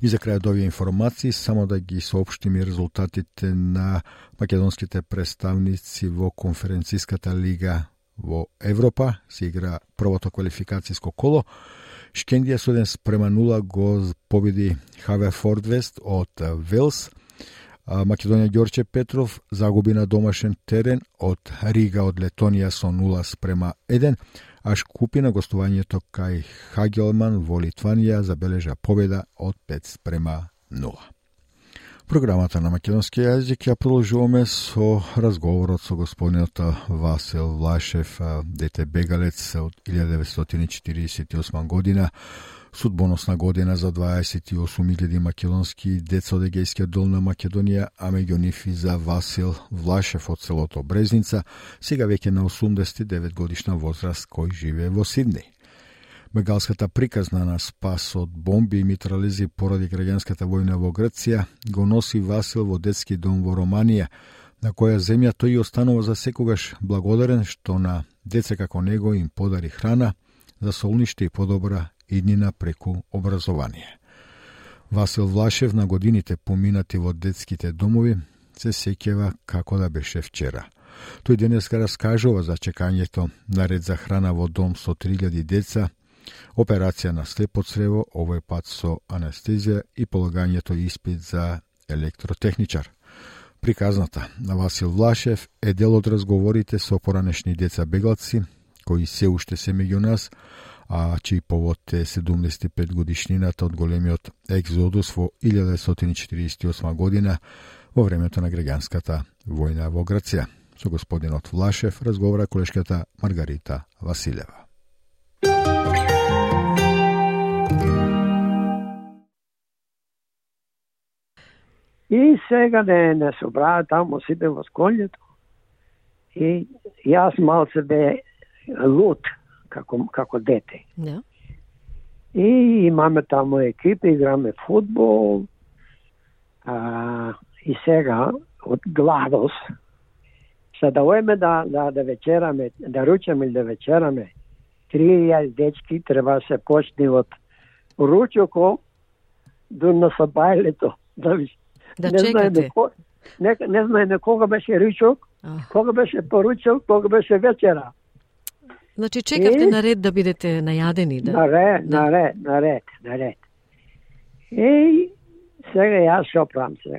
И за крај од овие информации, само да ги соопштиме резултатите на македонските представници во конференцијската лига во Европа. Се игра првото квалификацијско коло. Шкендија со 1 спрема 0 го победи Хаве Фордвест од Велс. Македонија Ѓорче Петров загуби на домашен терен од Рига од Летонија со 0 спрема 1, а Шкупи на гостувањето кај Хагелман во Литванија забележа победа од 5 спрема 0. Програмата на македонски јазик ја продолжуваме со разговорот со господинот Васил Влашев, дете бегалец од 1948 година, судбоносна година за 28.000 македонски деца од Егејска долна Македонија, а меѓу нив и за Васил Влашев од селото Брезница, сега веќе на 89 годишна возраст кој живее во Сиднеј. Мегалската приказна на спас од бомби и митрализи поради граѓанската војна во Грција го носи Васил во детски дом во Романија, на која земја тој останува за секогаш благодарен што на деца како него им подари храна за солниште и подобра иднина преку образование. Васил Влашев на годините поминати во детските домови се сеќава како да беше вчера. Тој денеска раскажува за чекањето на ред за храна во дом со 3000 деца, операција на слепо црево, овој пат со анестезија и полагањето испит за електротехничар. Приказната на Васил Влашев е дел од разговорите со поранешни деца бегалци, кои се уште се меѓу нас, а чиј повод е 75 годишнината од големиот екзодус во 1948 година во времето на Греганската војна во Грција. Со господинот Влашев разговара колешката Маргарита Василева. И сега не, не собраа таму сите во сколјето. И јас малце бе лут како, како дете. Да. И имаме таму екипа, играме футбол. А, и сега, од гладос, се да оеме да, да, да вечераме, да ручаме или да вечераме, три дечки треба да се почне од ручоко до насабајлето. Да, да не чекате. Знае, не, не знае на кога беше ручок, кога беше поручок, кога беше вечера. Значи чекавте И? на ред да бидете најадени, да? Наред, наред, наред, наред. И сега јас шопрам сега.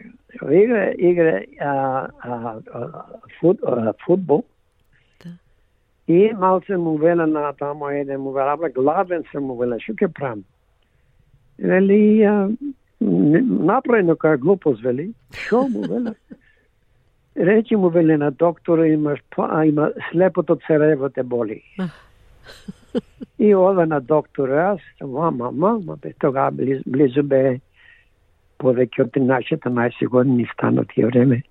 Игра, игра а, а, фут, а, футбол. И малце му веле на тамо еден му веле, абе гладен се му веле, шо ке прам? Вели, направи нека глупост, вели. Шо му веле? (laughs) Речи му веле на доктора, имаш, па- а, има слепото црево те боли. (laughs) И ода на доктор, јас, мама, мама, бе, тога близу, близу бе повеќе од 13-14 години стана тие време.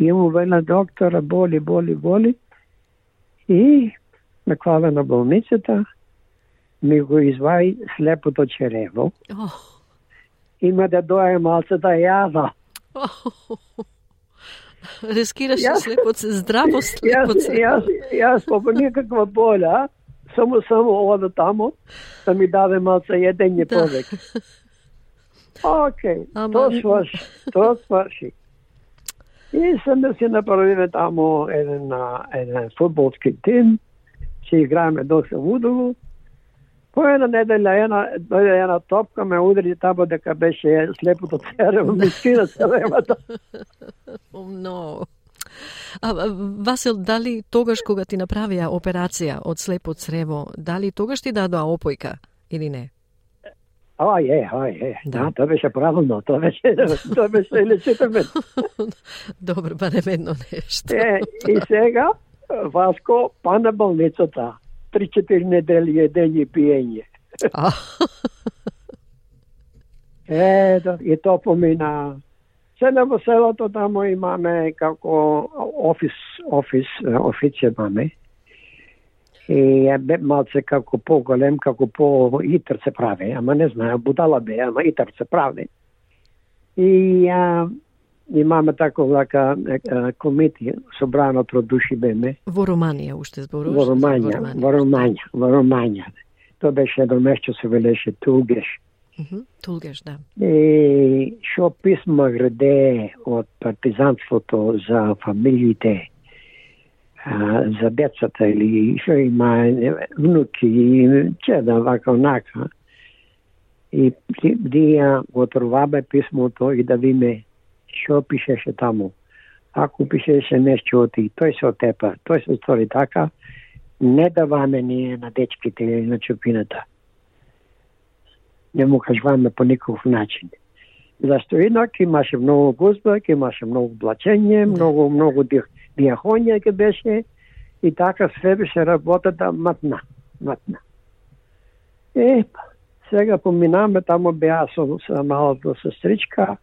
И му вела доктора, боли, боли, боли. И ме клава на болницата, ми го изваи слепото черево. Има да дое малце да јада. (laughs) Рискираше Јас- се здраво (laughs) Јас, слепот се. јас, јас по никаква боля, само само ода тамо да ми даде малце једење Да. повеќе. (laughs) Океј, Ама- тоа сврши, тоа сврши. И сам да си направиме тамо еден, еден футболски тим, ќе играеме доста удово. По една неделја една, дојде една топка, ме удари тамо дека беше слепото церево, ми скина церевата. Но. А, а, Васил, дали тогаш кога ти направија операција од слепо црево, дали тогаш ти дадоа опојка или не? Ај, е, ај, е. Да, тоа беше правилно, тоа беше, (laughs) тоа беше лечитаме. (laughs) Добро, барем едно нешто. Е, и сега, Васко, па на болницата. Три-четири недели едење и пиење. (laughs) Ето, и то помина. Седе во селото тамо имаме како офис, офис, официја имаме. И е бе малце како по-голем, како по-итр се прави, ама не знае, будала бе, ама итр се прави. И а, имаме тако лака комити, собрано од души беме. Во Романија уште зборуваш? Во Романија, во Романија, во Романија. Тоа беше едно место се велеше Тугеш. Тулгеш, да. И шо писма граде од партизанството за фамилиите, а, за децата или шо има внуки и чеда вака онака. И дија отровабе писмото и да видиме што пишеше таму. Ако пишеше нешто од и тој се отепа, тој се стори така, не даваме ние на дечките или на чупината. Не му кажуваме по никаков начин. Зашто инак имаше многу гузба, имаше многу блачење, многу, многу диахонија ке беше и така све беше работата матна, матна. Е, сега поминаме, тамо беа со, со малото сестричка,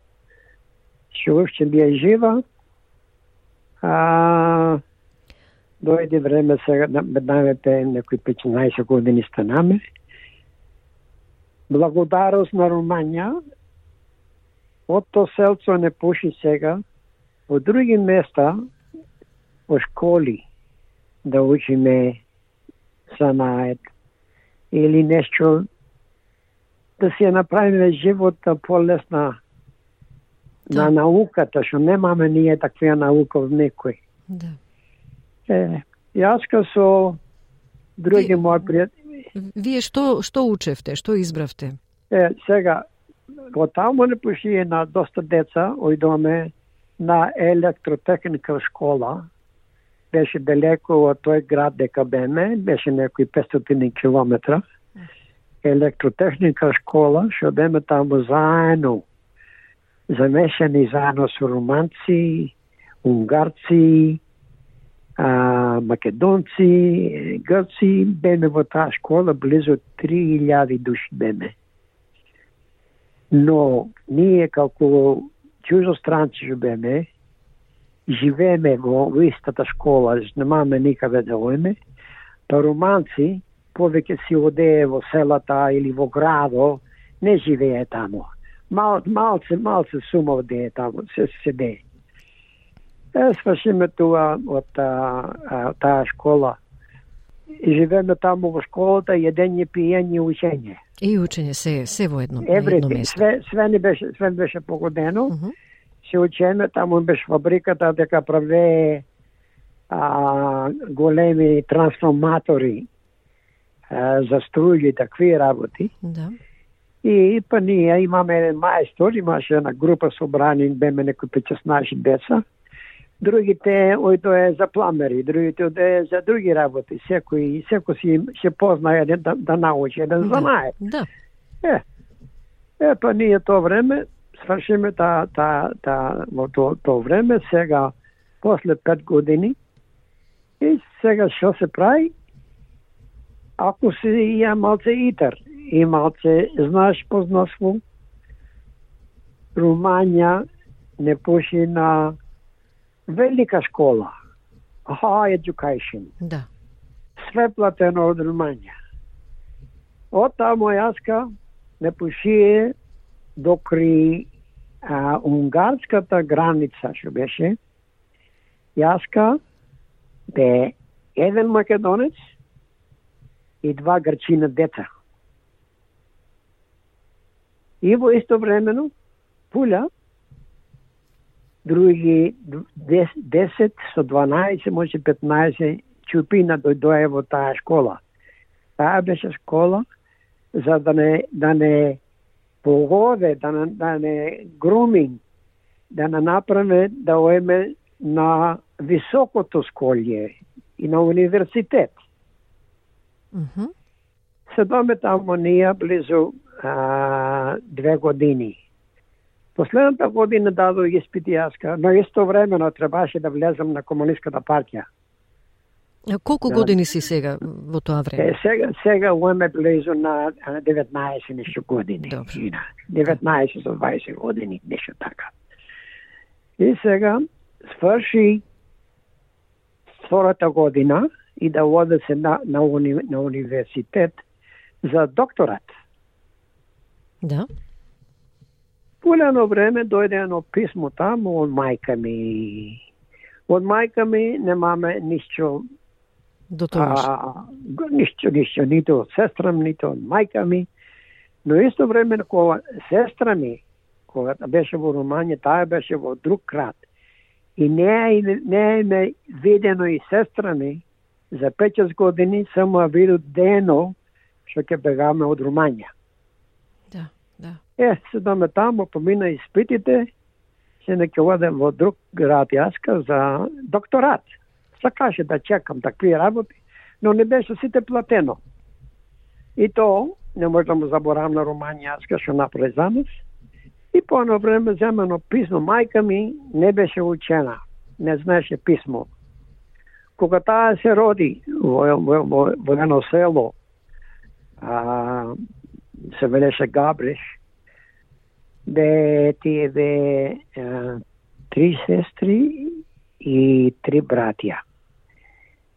што уште бија жива. А, дојде време сега да најдете некои 15 години станаме. Благодарост на Руманија, од то селцо не пуши сега, во други места, во школи, да учиме санает или нешто да си ја направиме живота полесна на науката, што немаме ние таква наука од некој. Да. Е, јас со други мои пријатели. Вие што што учевте, што избравте? Е, сега во таму не пошие на доста деца ојдоме на електротехника школа. Беше далеко од тој град дека беме, беше некои 500 километра. Електротехника школа, што беме таму заедно замешани заедно со руманци, унгарци, а, македонци, грци, беме во таа школа, близо 3000 души беме. Но ние како чужостранци што беме, живееме во, во истата школа, немаме никаде да ојме, па руманци повеќе си одее во селата или во градо, не живее тамо мал, малце, малце сума де таму, се седе. Е, свършиме тоа од таа школа. И живееме таму во школата, једење, пиење, учење. И учење се се во едно, Everything. едно место. Све, све не беше, све не беше погодено. Uh -huh. Се учеме, таму беше фабриката дека праве а, големи трансформатори а, за струји и такви работи. Да. И па ние имаме еден мајстор, имаше една група собрани, беме некои 15 деца. Другите ојдое за пламери, другите ојдое за други работи. Секој, секој си се позна еден да, да научи, еден да. знае. Да. Е, е, па ние тоа време свршиме та, та, та, во тоа то време, сега, после пет години, и сега што се прави? Ако се ја малце итер, и малце знаеш познавство, Румања не поши на велика школа, high education. Да. Све платено од Румања. Од таму јаска не пошие докри а, унгарската граница што беше, јаска бе еден македонец и два грчина деца. И во исто времено, пуля, други 10 со 12, може 15 чупина дојдоја во таа школа. Таа беше школа за да не, да не погоде, да не, да не груминг, да не направи да оеме на високото школје и на университет. Mm -hmm. Се доме таму ние близу а, две години. Последната година дадо испит јаска, но исто времено требаше да влезам на комунистката партија. Колку години си сега во тоа време? Е, сега, сега уеме близу на 19 нешто години. Добро. 19 со 20 години, нешто така. И сега сврши втората година и да оде се на, на, уни, на университет за докторат. Да. По едно време дојде едно писмо таму од мајка ми. Од мајка ми немаме ништо До тогаш. ништо, ништо, нито од сестра ми, нито од мајка ми. Но исто време кога сестра ми, кога беше во Руманија, таа беше во друг град. И не е, не е ме видено и сестра ми за 5 години, само ја дено што ќе бегаме од Руманија. Е, седаме таму, помина испитите, се не ќе одем во друг град јаска за докторат. Сакаше да чекам такви работи, но не беше сите платено. И то, не може да му заборам на Руманија јаска што направи за нас. И по едно време земено писмо. Мајка ми не беше учена, не знаеше писмо. Кога таа се роди во, во, во, во едно село, а, се велеше Габриш, бе тие бе три сестри и три братја.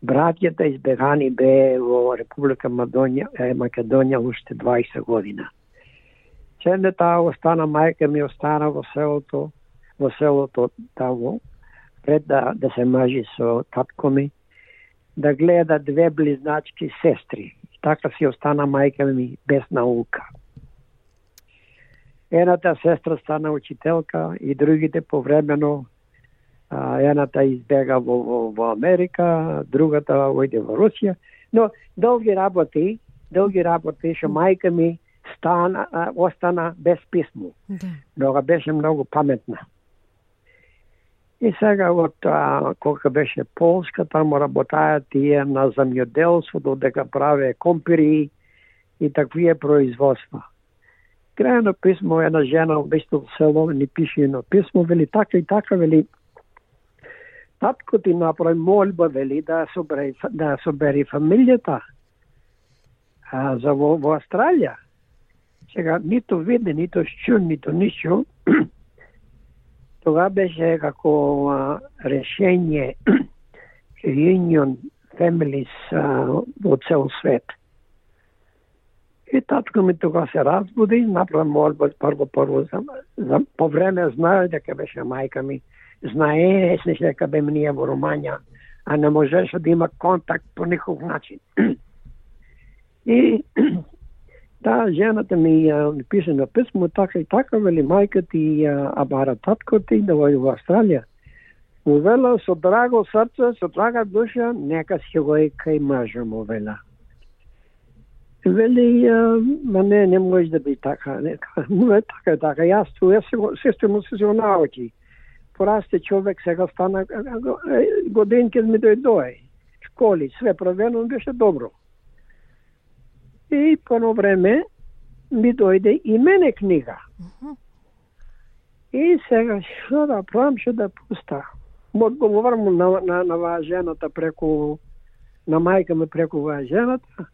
Братјата избегани бе во Република Македонија, Македонија уште 20 година. Сенде таа остана, мајка ми остана во селото, во селото таво пред да, да се мажи со татко ми, да гледа две близначки сестри. Така си остана мајка ми без наука. Едната сестра стана учителка и другите повремено едната избега во, во, во Америка, другата ојде во Русија. Но долги работи, долги работи што мајка ми стана, остана без писмо. Да. Нога беше многу паметна. И сега од а, кога беше Полска, таму работаја тие на земјоделство, додека праве компири и таквие производства. Крајно писмо една жена во исто село ни пише едно писмо, вели така и така, вели татко ти направи молба, вели да собери, да собери фамилијата а, за во, во Австралија. Сега нито виде, нито чу, нито ништо. (clears throat) Тога беше како а, решение (clears throat) Union Families а, во цел свет. И татко ми тога се разбуди, направи молба прво прво за, за по време знае дека беше мајка ми. Знае се дека бе ние во Руманија, а не можеше да има контакт по никаков начин. (clears throat) И таа (clears throat) да, жената ми ја пише на писмо така и така, вели мајка ти ја абара татко ти да војде во Австралија. Му вела со драго срце, со драга душа, нека си го и кај мажа му вела. Вели, ма не, не може да би така. Не, (laughs) не така, така. Јас ту, јас му се се научи. Порасте човек, сега стана е, годинки ми дојдој. Школи, све провено, беше добро. И по едно време ми дојде и мене книга. И сега што да правам, што да пуста. Му одговорам му на, на, на ваа жената преку, на мајка ми преку жената.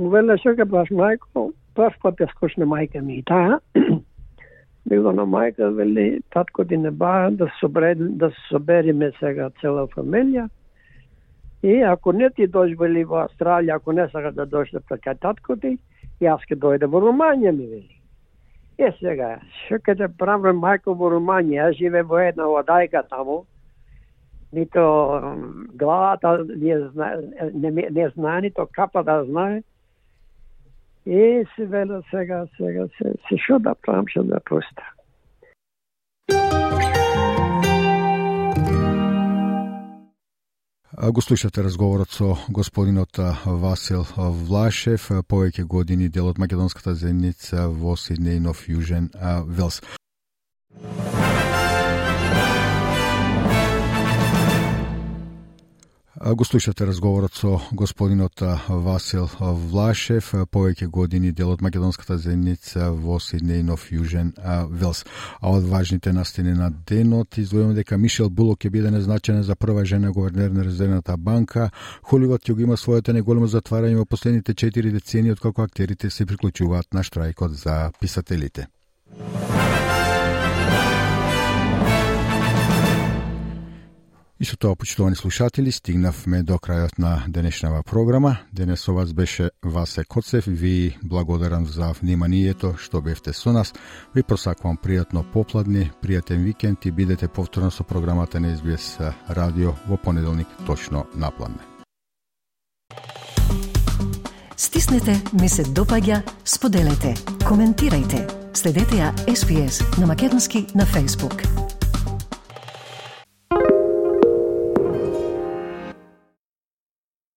Му веле што ќе мајко, прв пат ја скочне мајка ми и таа. (clears throat) Било на мајка, вели, татко ти не ба да се собере, да се собериме сега цела фамилија. И ако не ти дојдеш во Австралија, ако не сака да дојдеш да пред татко ти, јас ке дојде во Руманија ми вели. Е сега, што ќе те правам мајко во Руманија, јас живе во една одајка таму, нито главата не, зна, не, ме- не знае, нито капа да знае. Е, се вела сега, сега, се, се што да правам, што да пуста. Го слушате разговорот со господинот Васил Влашев, повеќе години дел од македонската заедница во Сиднеј Нов Јужен а, Велс. Го слушате разговорот со господинот Васил Влашев, повеќе години дел од македонската земница во Сиднејнов Јужен Велс. А од важните настини на денот издвојуваме дека Мишел Булок ќе биде назначена за прва жена гувернер на Резервната банка. Холивот ќе го има своето неголемо затварање во последните 4 децени откако актерите се приклучуваат на штрајкот за писателите. И со тоа, почитувани слушатели, стигнавме до крајот на денешнава програма. Денес со вас беше Васе Коцев. Ви благодарам за вниманието што бевте со нас. Ви просакувам пријатно попладне, пријатен викенд и бидете повторно со програмата на СБС радио во понеделник точно напладне. Стиснете, ми се допаѓа, споделете, коментирајте. Следете ја SPS на Македонски на Facebook.